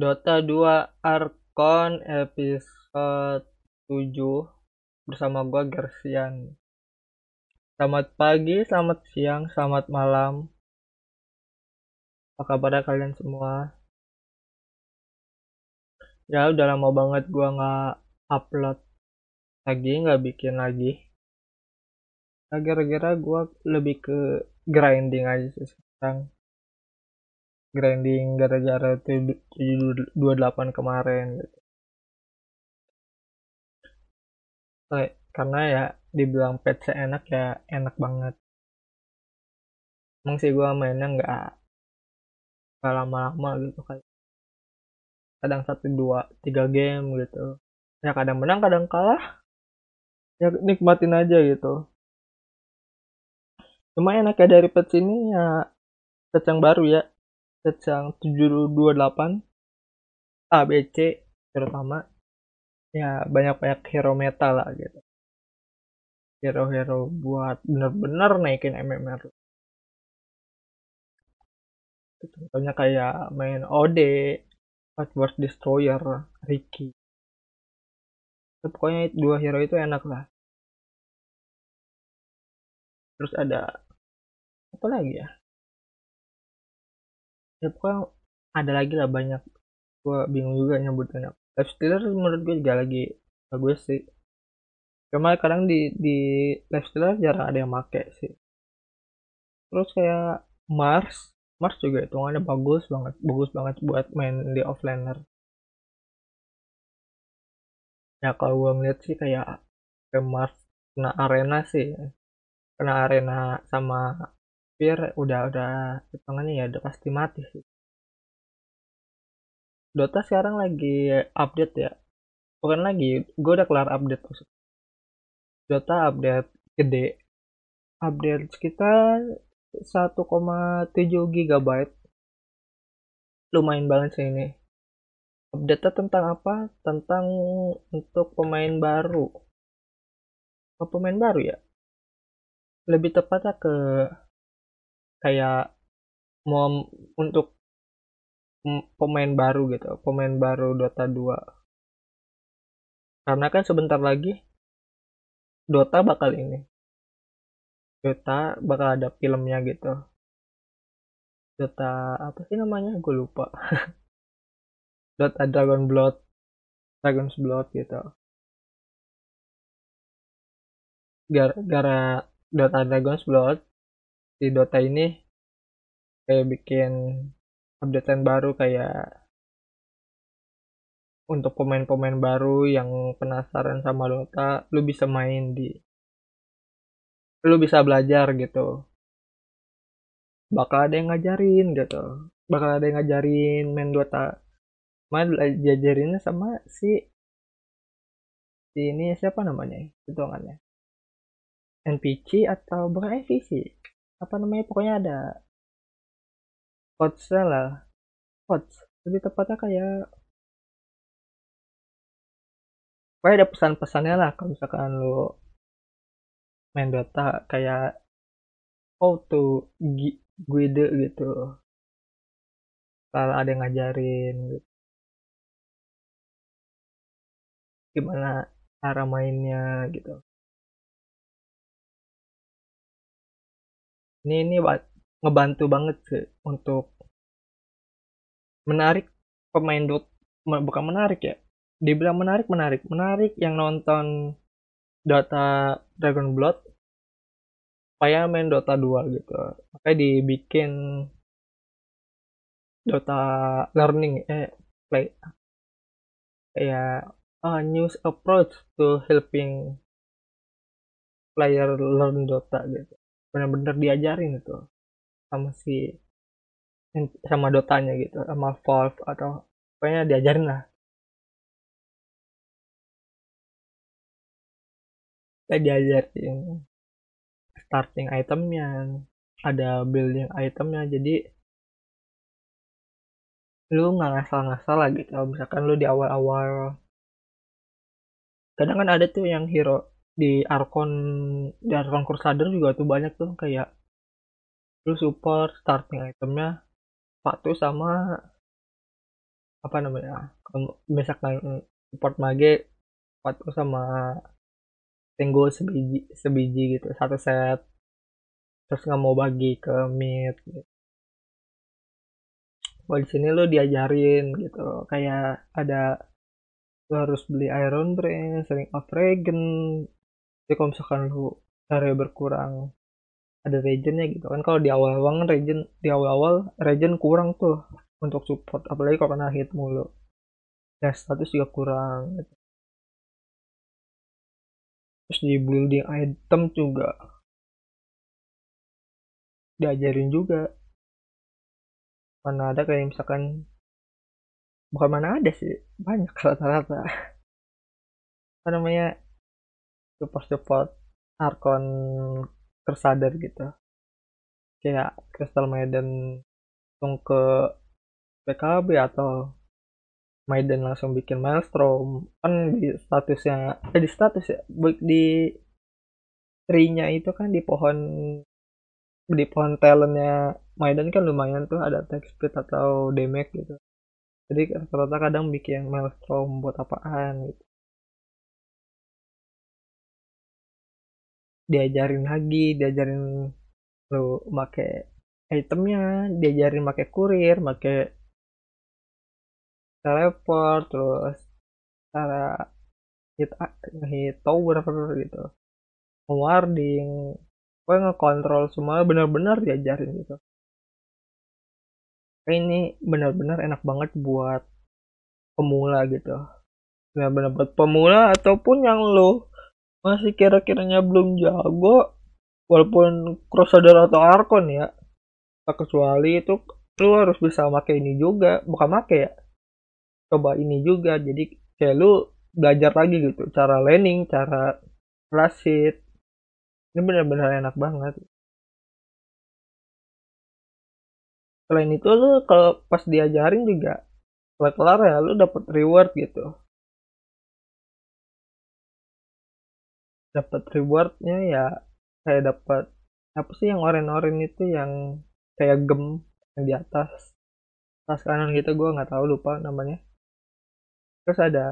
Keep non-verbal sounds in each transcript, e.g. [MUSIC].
Dota 2 Arkon episode 7 bersama gua Gersian. Selamat pagi, selamat siang, selamat malam. Apa kabar kalian semua? Ya udah lama banget gua nggak upload lagi, nggak bikin lagi. Nah, gara-gara gua lebih ke grinding aja sih sekarang grinding gara-gara 728 kemarin gitu. Karena ya dibilang patch enak ya enak banget. Emang sih gue mainnya nggak lama-lama gitu kayak kadang satu dua tiga game gitu ya kadang menang kadang kalah ya nikmatin aja gitu cuma enaknya dari patch ini ya patch yang baru ya Secang 728 ABC terutama. Ya banyak-banyak hero meta lah gitu. Hero-hero buat bener-bener naikin MMR contohnya kayak main OD Wars Destroyer Ricky. Pokoknya dua hero itu enak lah. Terus ada apa lagi ya ya pokoknya ada lagi lah banyak. Gue bingung juga nyebutannya live stealer menurut gue juga lagi bagus sih. Cuma kadang di di live stealer jarang ada yang make sih. Terus kayak Mars Mars juga hitungannya bagus banget bagus banget buat main di offlaner. Ya kalau gue ngeliat sih kayak kayak Mars kena arena sih. Kena arena sama Spear udah udah hitungannya ya udah pasti mati sih. Dota sekarang lagi update ya. Bukan lagi, gue udah kelar update maksud. Dota update gede. Update sekitar 1,7 GB. Lumayan banget sih ini. Update tentang apa? Tentang untuk pemain baru. Oh, pemain baru ya? Lebih tepatnya ke kayak mau untuk pemain baru gitu pemain baru Dota 2 karena kan sebentar lagi Dota bakal ini Dota bakal ada filmnya gitu. Dota apa sih namanya? Gue lupa. [LAUGHS] Dota Dragon Blood Dragon's Blood gitu. Gara-gara Dota Dragon's Blood di Dota ini kayak bikin updatean baru kayak untuk pemain-pemain baru yang penasaran sama Dota, lu bisa main di lu bisa belajar gitu. Bakal ada yang ngajarin gitu. Bakal ada yang ngajarin main Dota. Main diajarinnya sama si si ini siapa namanya? Hitungannya. NPC atau bukan NPC? Apa namanya pokoknya ada quotesnya lah. Quotes lebih tepatnya kayak kayak ada pesan-pesannya lah kalau misalkan lo main Dota kayak how to guide gitu. Kalau ada yang ngajarin gitu. gimana cara mainnya gitu ini ini ngebantu banget sih untuk menarik pemain dot bukan menarik ya. Dibilang menarik menarik. Menarik yang nonton Dota Dragon Blood supaya main Dota 2 gitu. Makanya dibikin Dota learning eh play. Kayak a news approach to helping player learn Dota gitu benar-benar diajarin itu sama si sama dotanya gitu sama Valve atau pokoknya diajarin lah. Kita diajarin starting itemnya ada building itemnya jadi lu nggak ngasal-ngasal lagi kalau misalkan lu di awal-awal kadang kan ada tuh yang hero di Arkon di Arkon Crusader juga tuh banyak tuh kayak lu support starting itemnya sepatu sama apa namanya misalkan support mage sepatu sama tenggo sebiji sebiji gitu satu set terus nggak mau bagi ke mid gitu. Di sini lo diajarin gitu kayak ada lo harus beli Iron Brain, sering of Regen. Jadi kalau misalkan lu area berkurang ada regennya gitu kan. Kalau di awal-awal kan regen di awal-awal regen kurang tuh untuk support. Apalagi kalau kena hit mulu. Ya status juga kurang gitu. terus di building item juga. Diajarin juga. Mana ada kayak misalkan bukan mana ada sih banyak rata-rata. Apa namanya support-support Arkon tersadar gitu. Kayak Crystal Maiden langsung ke PKB atau Maiden langsung bikin Maelstrom. Kan di statusnya eh, di status ya di trinya itu kan di pohon di pohon talentnya Maiden kan lumayan tuh ada attack speed atau damage gitu. Jadi rata-rata kadang bikin Maelstrom buat apaan gitu diajarin lagi diajarin lu make itemnya diajarin make kurir make teleport terus cara hit hit tower gitu. Warding gue ngekontrol semua benar-benar diajarin gitu. Ini benar-benar enak banget buat pemula gitu. Benar-benar buat pemula ataupun yang lo masih kira-kiranya belum jago walaupun Crusader atau Arkon ya. Tak kecuali itu lu harus bisa pakai ini juga. Bukan pakai ya coba ini juga. Jadi kayak lu belajar lagi gitu cara landing cara rasid ini benar-benar enak banget. Selain itu lu kalau pas diajarin juga kelar-kelar ya lu dapet reward gitu dapat rewardnya ya kayak dapat apa sih yang oren-oren itu yang kayak gem yang di atas tas kanan gitu gue nggak tahu lupa namanya. Terus ada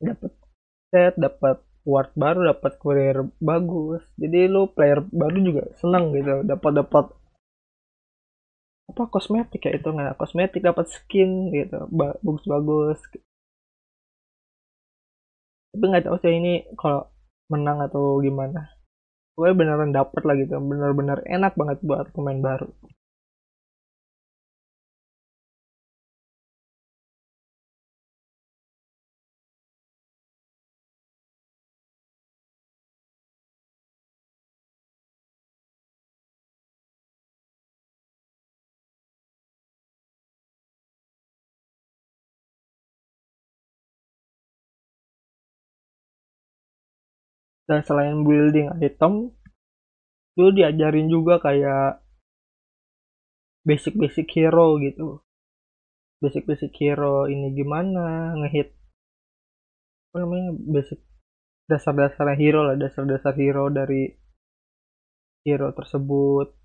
dapat set dapat ward baru dapat kurir bagus. Jadi lu player baru juga seneng gitu dapat dapat apa kosmetik ya itu nggak kosmetik dapat skin gitu bagus bagus tapi nggak tahu sih ini kalau menang atau gimana. Gue beneran dapet lah gitu. Bener-bener enak banget buat pemain baru dan selain building item lu diajarin juga kayak basic-basic hero gitu. Basic-basic hero ini gimana ngehit apa namanya basic dasar-dasar hero lah dasar-dasar hero dari hero tersebut.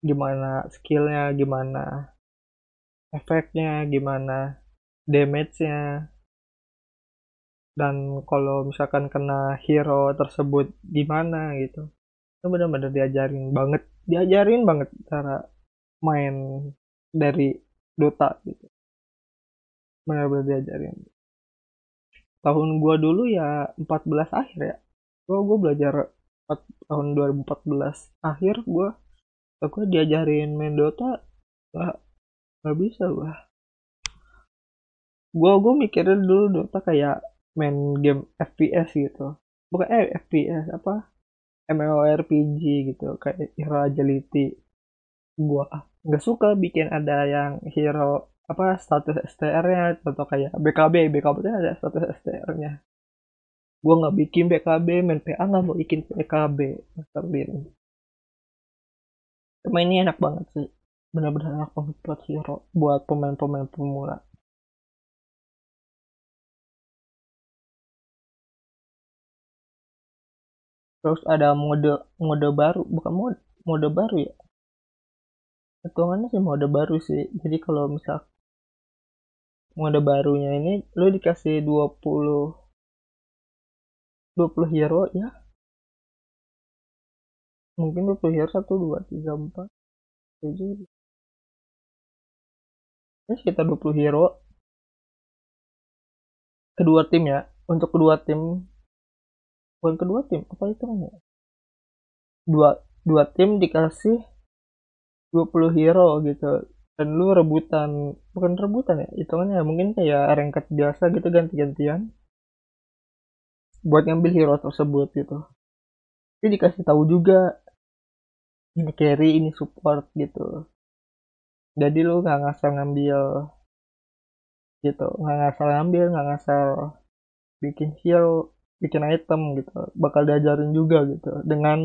Gimana skillnya gimana efeknya gimana damage-nya dan kalau misalkan kena hero tersebut gimana gitu? Itu benar-benar diajarin banget. Diajarin banget cara main dari Dota gitu. Benar-benar diajarin. Tahun gua dulu ya 14 akhir ya. Gua gua belajar 4, tahun 2014 akhir gua aku diajarin main Dota gak, gak bisa gua. Gua gua mikirnya dulu Dota kayak main game FPS gitu. Bukan eh FPS apa? MMORPG gitu kayak Hero Agility. Gua nggak suka bikin ada yang hero apa status STR-nya atau kayak BKB BKB itu ada status STR-nya gua nggak bikin BKB main PA nggak mau bikin BKB Master Cuma ini enak banget sih. Benar-benar enak banget buat hero buat pemain-pemain pemula terus ada mode mode baru bukan mode mode baru ya? Hitungannya sih mode baru sih. Jadi kalau misal mode barunya ini lu dikasih 20 20 hero ya? Mungkin 20 hero 1 2 3 4 7 ya sekitar 20 hero kedua tim ya. Untuk kedua tim bukan kedua tim apa itu kan ya dua dua tim dikasih 20 hero gitu. Dan lu rebutan bukan rebutan ya itu kan ya mungkin kayak ranked biasa gitu ganti-gantian. Buat ngambil hero tersebut gitu. Tapi dikasih tahu juga ini carry ini support gitu. Jadi lu nggak ngasal ngambil gitu nggak ngasal ngambil nggak ngasal bikin heal bikin item gitu bakal diajarin juga gitu dengan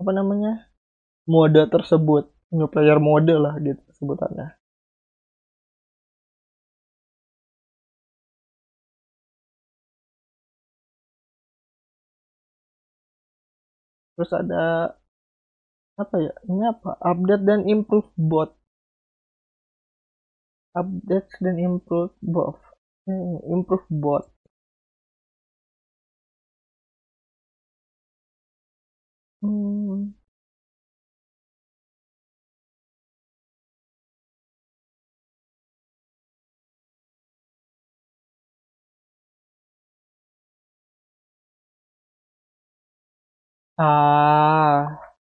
apa namanya mode tersebut new player mode lah gitu sebutannya. Terus ada apa ya ini apa? Update dan improve bot. Update dan improve bot. Hmm, improve bot hmm. ah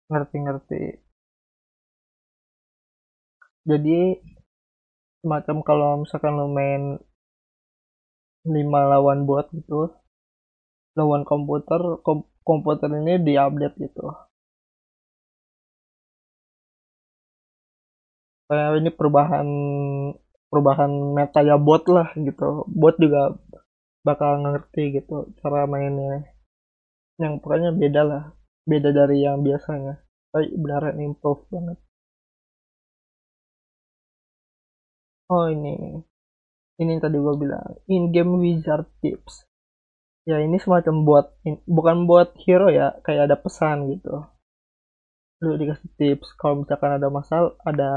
ngerti-ngerti jadi semacam kalau misalkan lo main 5 lawan bot gitu lawan komputer kom komputer ini diupdate gitu. Kayak ini perubahan perubahan meta ya bot lah gitu. Bot juga bakal ngerti gitu cara mainnya. Yang pokoknya beda lah. Beda dari yang biasanya. Tapi beneran improve banget. Oh ini. Ini yang tadi gue bilang. In game wizard tips ya ini semacam buat bukan buat hero ya kayak ada pesan gitu. Lu dikasih tips kalau misalkan ada masalah ada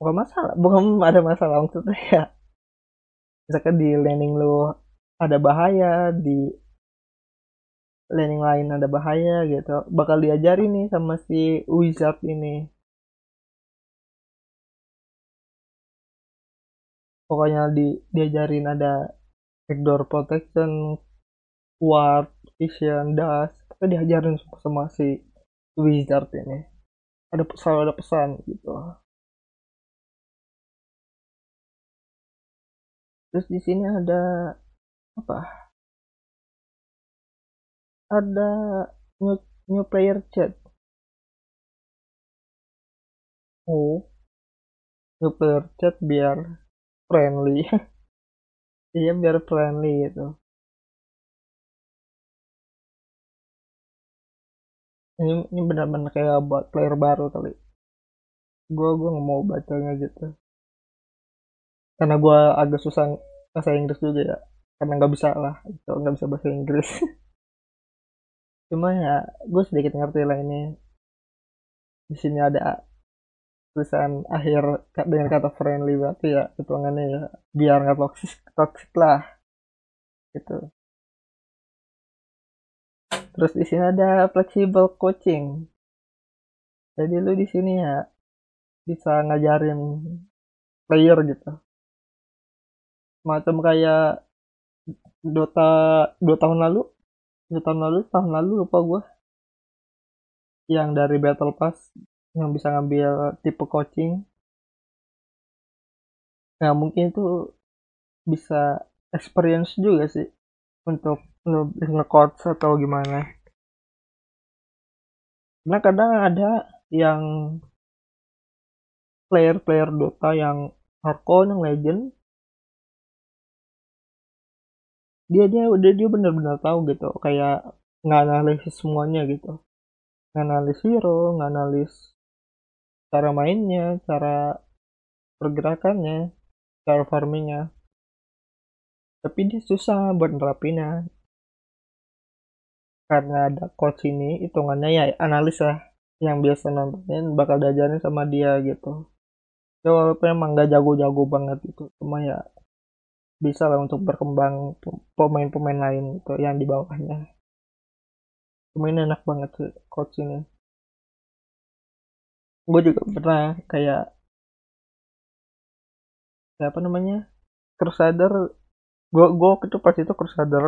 bukan masalah [LAUGHS] bukan ada masalah maksudnya ya. Misalkan di landing lu ada bahaya di landing lain ada bahaya gitu bakal diajari nih sama si wizard ini. Pokoknya di diajarin ada backdoor protection ward vision dash pokoknya diajarin sama si wizard ini. Ada selalu ada pesan gitu. Terus di sini ada apa? Ada new, new player chat. Oh. New player chat biar friendly [LAUGHS] iya biar friendly gitu. Ini ini benar-benar kayak buat player baru kali. Gue gue nggak mau bacanya gitu. Karena gue agak susah bahasa Inggris juga ya. Karena nggak bisa lah itu nggak bisa bahasa Inggris. [LAUGHS] Cuma ya gue sedikit ngerti lah ini. Di sini ada tulisan akhir dengan kata friendly berarti ya hitungannya ya. Biar nggak toxic toxic lah. Gitu. Terus di sini ada flexible coaching. Jadi lu di sini ya bisa ngajarin player gitu. Macam kayak Dota dua tahun lalu? Dua tahun lalu tahun lalu lupa gue yang dari Battle Pass yang bisa ngambil tipe coaching. Nah mungkin itu bisa experience juga sih untuk nge-coach atau gimana. Nah kadang ada yang player-player Dota yang hardcore yang legend. Dia dia udah dia benar-benar tahu gitu kayak nganalisis semuanya gitu. Nganalis hero nganalis cara mainnya cara pergerakannya cara farmingnya. Tapi dia susah buat nerapinnya. Karena ada coach ini hitungannya ya analis lah yang biasa nontonin bakal diajarin sama dia gitu. Ya walaupun emang gak jago-jago banget itu cuma ya bisa lah untuk berkembang pemain-pemain lain itu yang di bawahnya. Pemain enak banget sih coach ini gue juga pernah kayak kayak apa namanya Crusader gue gue itu pas itu Crusader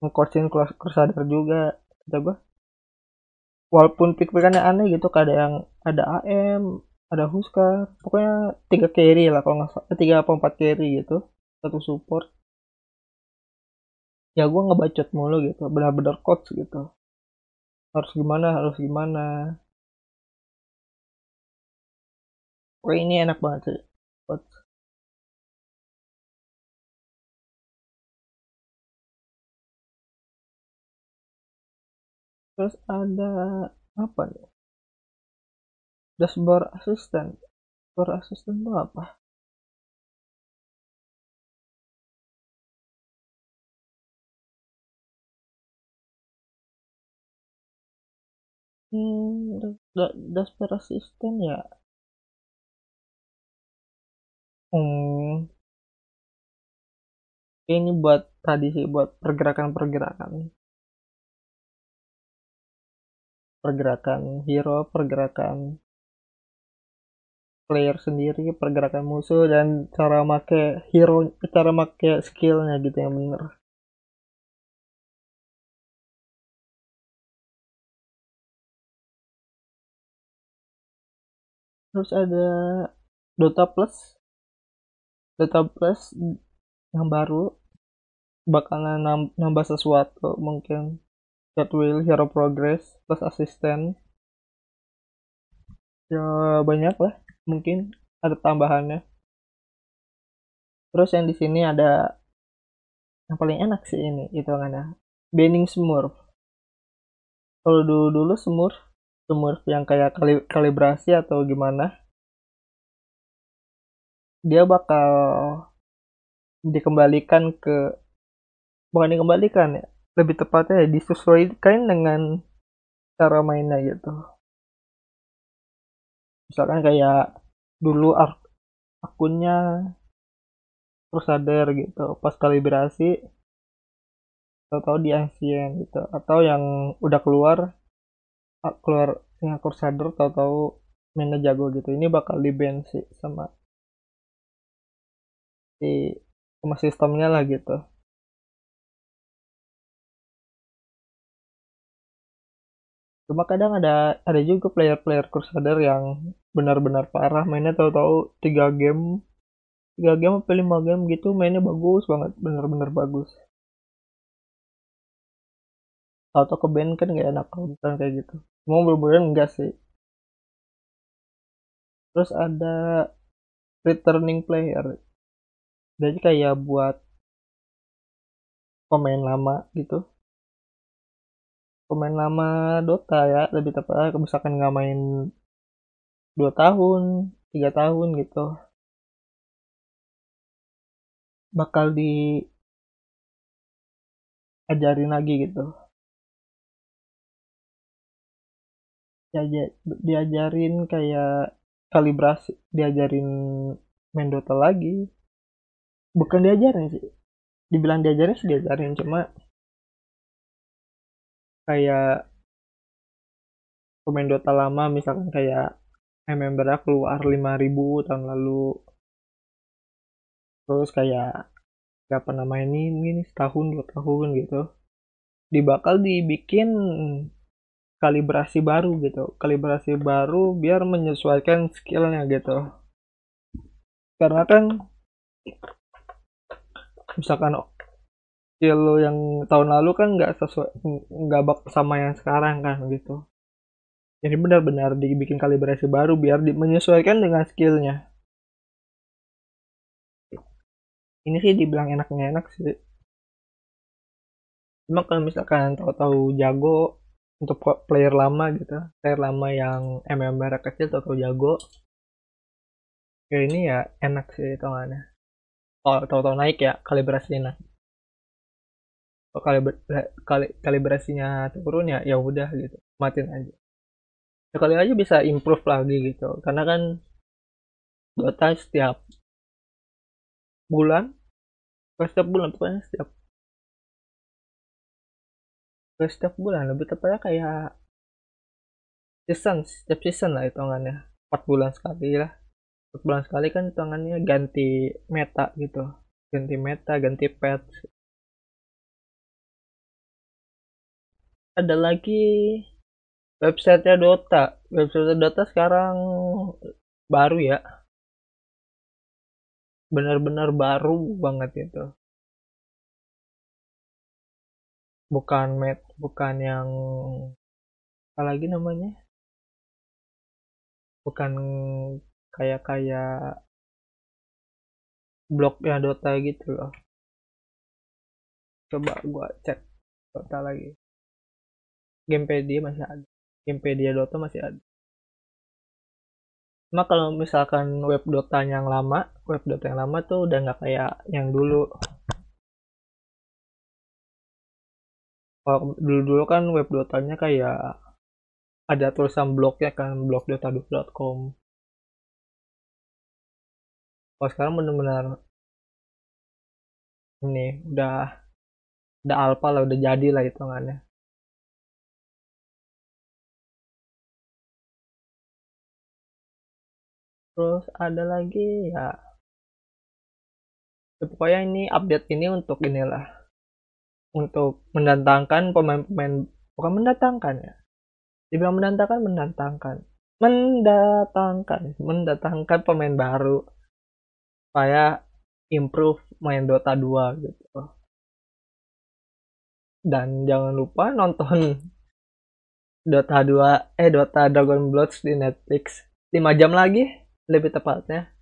ngecoachin Crusader juga kata gue walaupun pick-pickannya aneh gitu ada yang ada AM ada Huska pokoknya tiga carry lah kalau nggak salah tiga apa empat carry gitu satu support. Ya gue ngebacot mulu gitu benar-benar coach gitu. Harus gimana harus gimana Wah ini enak banget sih. Coach terus ada apa nih dashboard assistant dashboard assistant itu apa? Hmm dashboard assistant ya hmm. Ini buat tadi sih buat pergerakan-pergerakan. Pergerakan hero pergerakan player sendiri pergerakan musuh dan cara make hero cara make skillnya gitu yang bener. Terus ada Dota Plus Dota Plus yang baru bakalan nambah sesuatu mungkin that will hero progress plus assistant. Ya banyak lah mungkin ada tambahannya. Terus yang di sini ada yang paling enak sih ini itu kan banning smurf. Kalau dulu dulu smurf smurf yang kayak kali, kalibrasi atau gimana dia bakal dikembalikan ke bukan dikembalikan ya lebih tepatnya ya disesuaikan dengan cara mainnya gitu. Misalkan kayak dulu ak akunnya sadar gitu pas kalibrasi atau di ancient gitu atau yang udah keluar keluar yang Crusader tahu-tahu mainnya jago gitu ini bakal di sih sama si sama sistemnya lah gitu. Cuma kadang ada ada juga player-player Crusader yang benar-benar parah mainnya tahu-tahu tiga game tiga game atau lima game gitu mainnya bagus banget benar-benar bagus. Atau ke band kan gak enak kalau kayak gitu. Mau bener-bener enggak sih. Terus ada returning player jadi kayak buat pemain lama gitu. Pemain lama Dota ya lebih tepat misalkan nggak main dua tahun tiga tahun gitu. Bakal diajarin lagi gitu. Diajar, diajarin kayak kalibrasi diajarin main Dota lagi bukan diajarin sih. Dibilang diajarin sih diajarin cuma kayak pemain Dota lama misalkan kayak membernya keluar 5000 tahun lalu. Terus kayak gak pernah main ini setahun dua tahun gitu. Dibakal dibikin kalibrasi baru gitu. Kalibrasi baru biar menyesuaikan skillnya gitu. Karena kan misalkan skill lo yang tahun lalu kan nggak sesuai nggak bak sama yang sekarang kan gitu. Jadi benar-benar dibikin kalibrasi baru biar di, menyesuaikan dengan skillnya. Ini sih dibilang enaknya enak sih. Cuma kalau misalkan tahu-tahu jago untuk player lama gitu player lama yang MMR kecil tahu-tahu jago ya ini ya enak sih hitungannya kalau tahu-tahu naik ya kalibrasinya. Kalau kali, kalibrasinya turun ya ya udah gitu matiin aja. Ya kali aja bisa improve lagi gitu karena kan Dota setiap bulan setiap bulan pokoknya setiap setiap bulan lebih tepatnya kayak season setiap season lah hitungannya. Empat bulan sekali lah empat bulan sekali kan hitungannya ganti meta gitu. Ganti meta ganti patch. Ada lagi websitenya Dota. Website Dota sekarang baru ya. Benar-benar baru banget itu. Bukan met bukan yang apa lagi namanya? Bukan kayak kayak blognya Dota gitu loh. Coba gua cek Dota lagi. Gamepedia masih ada Gamepedia Dota masih ada cuma kalau misalkan web Dota yang lama web Dota yang lama tuh udah nggak kayak yang dulu. Kalau dulu dulu kan web Dotanya kayak ada tulisan blognya kan blog kalau sekarang benar-benar ini udah udah alpha lah udah jadi lah hitungannya. Terus ada lagi ya, ya pokoknya ini update ini untuk inilah. Untuk mendatangkan pemain-pemain bukan mendatangkan ya. Dibilang mendatangkan mendatangkan. Mendatangkan mendatangkan pemain baru supaya improve main Dota 2 gitu. Dan jangan lupa nonton [LAUGHS] Dota 2 eh Dota Dragon Bloods di Netflix. 5 jam lagi lebih tepatnya.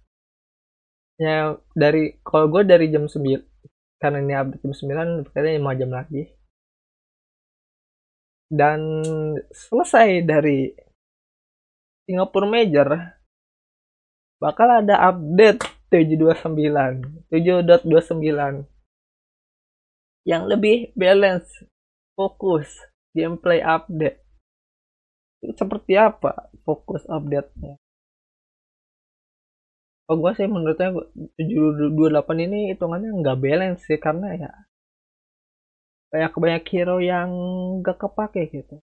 Ya dari kalau gue dari jam 9 karena ini update jam 9 berarti 5 jam lagi. Dan selesai dari Singapore Major bakal ada update 729 7.29 yang lebih balance fokus gameplay update. Seperti apa fokus update-nya? Oh gue sih menurutnya 728 ini hitungannya nggak balance sih karena ya kayak banyak hero yang gak kepake gitu.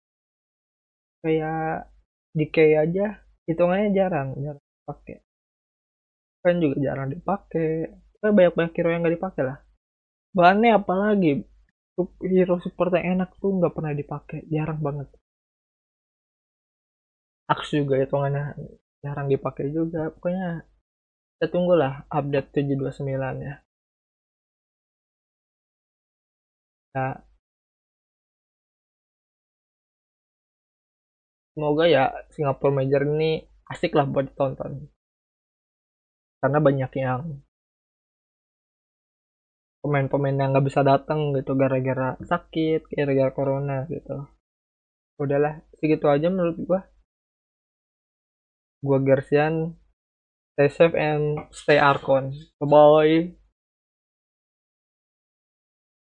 Kayak decay aja hitungannya jarang jarang pakai kan juga jarang dipakai kayak banyak banyak hero yang gak dipakai lah. Bahannya apalagi hero support yang enak tuh nggak pernah dipakai jarang banget. Aks juga hitungannya jarang dipakai juga. Pokoknya kita tunggulah update 729 ya. Nah, semoga ya Singapore Major ini asik lah buat ditonton karena banyak yang pemain-pemain yang nggak bisa datang gitu gara-gara sakit gara-gara corona gitu. Udahlah segitu aja menurut gua. Gua Gersian. Stay safe and stay Arcon. Bye bye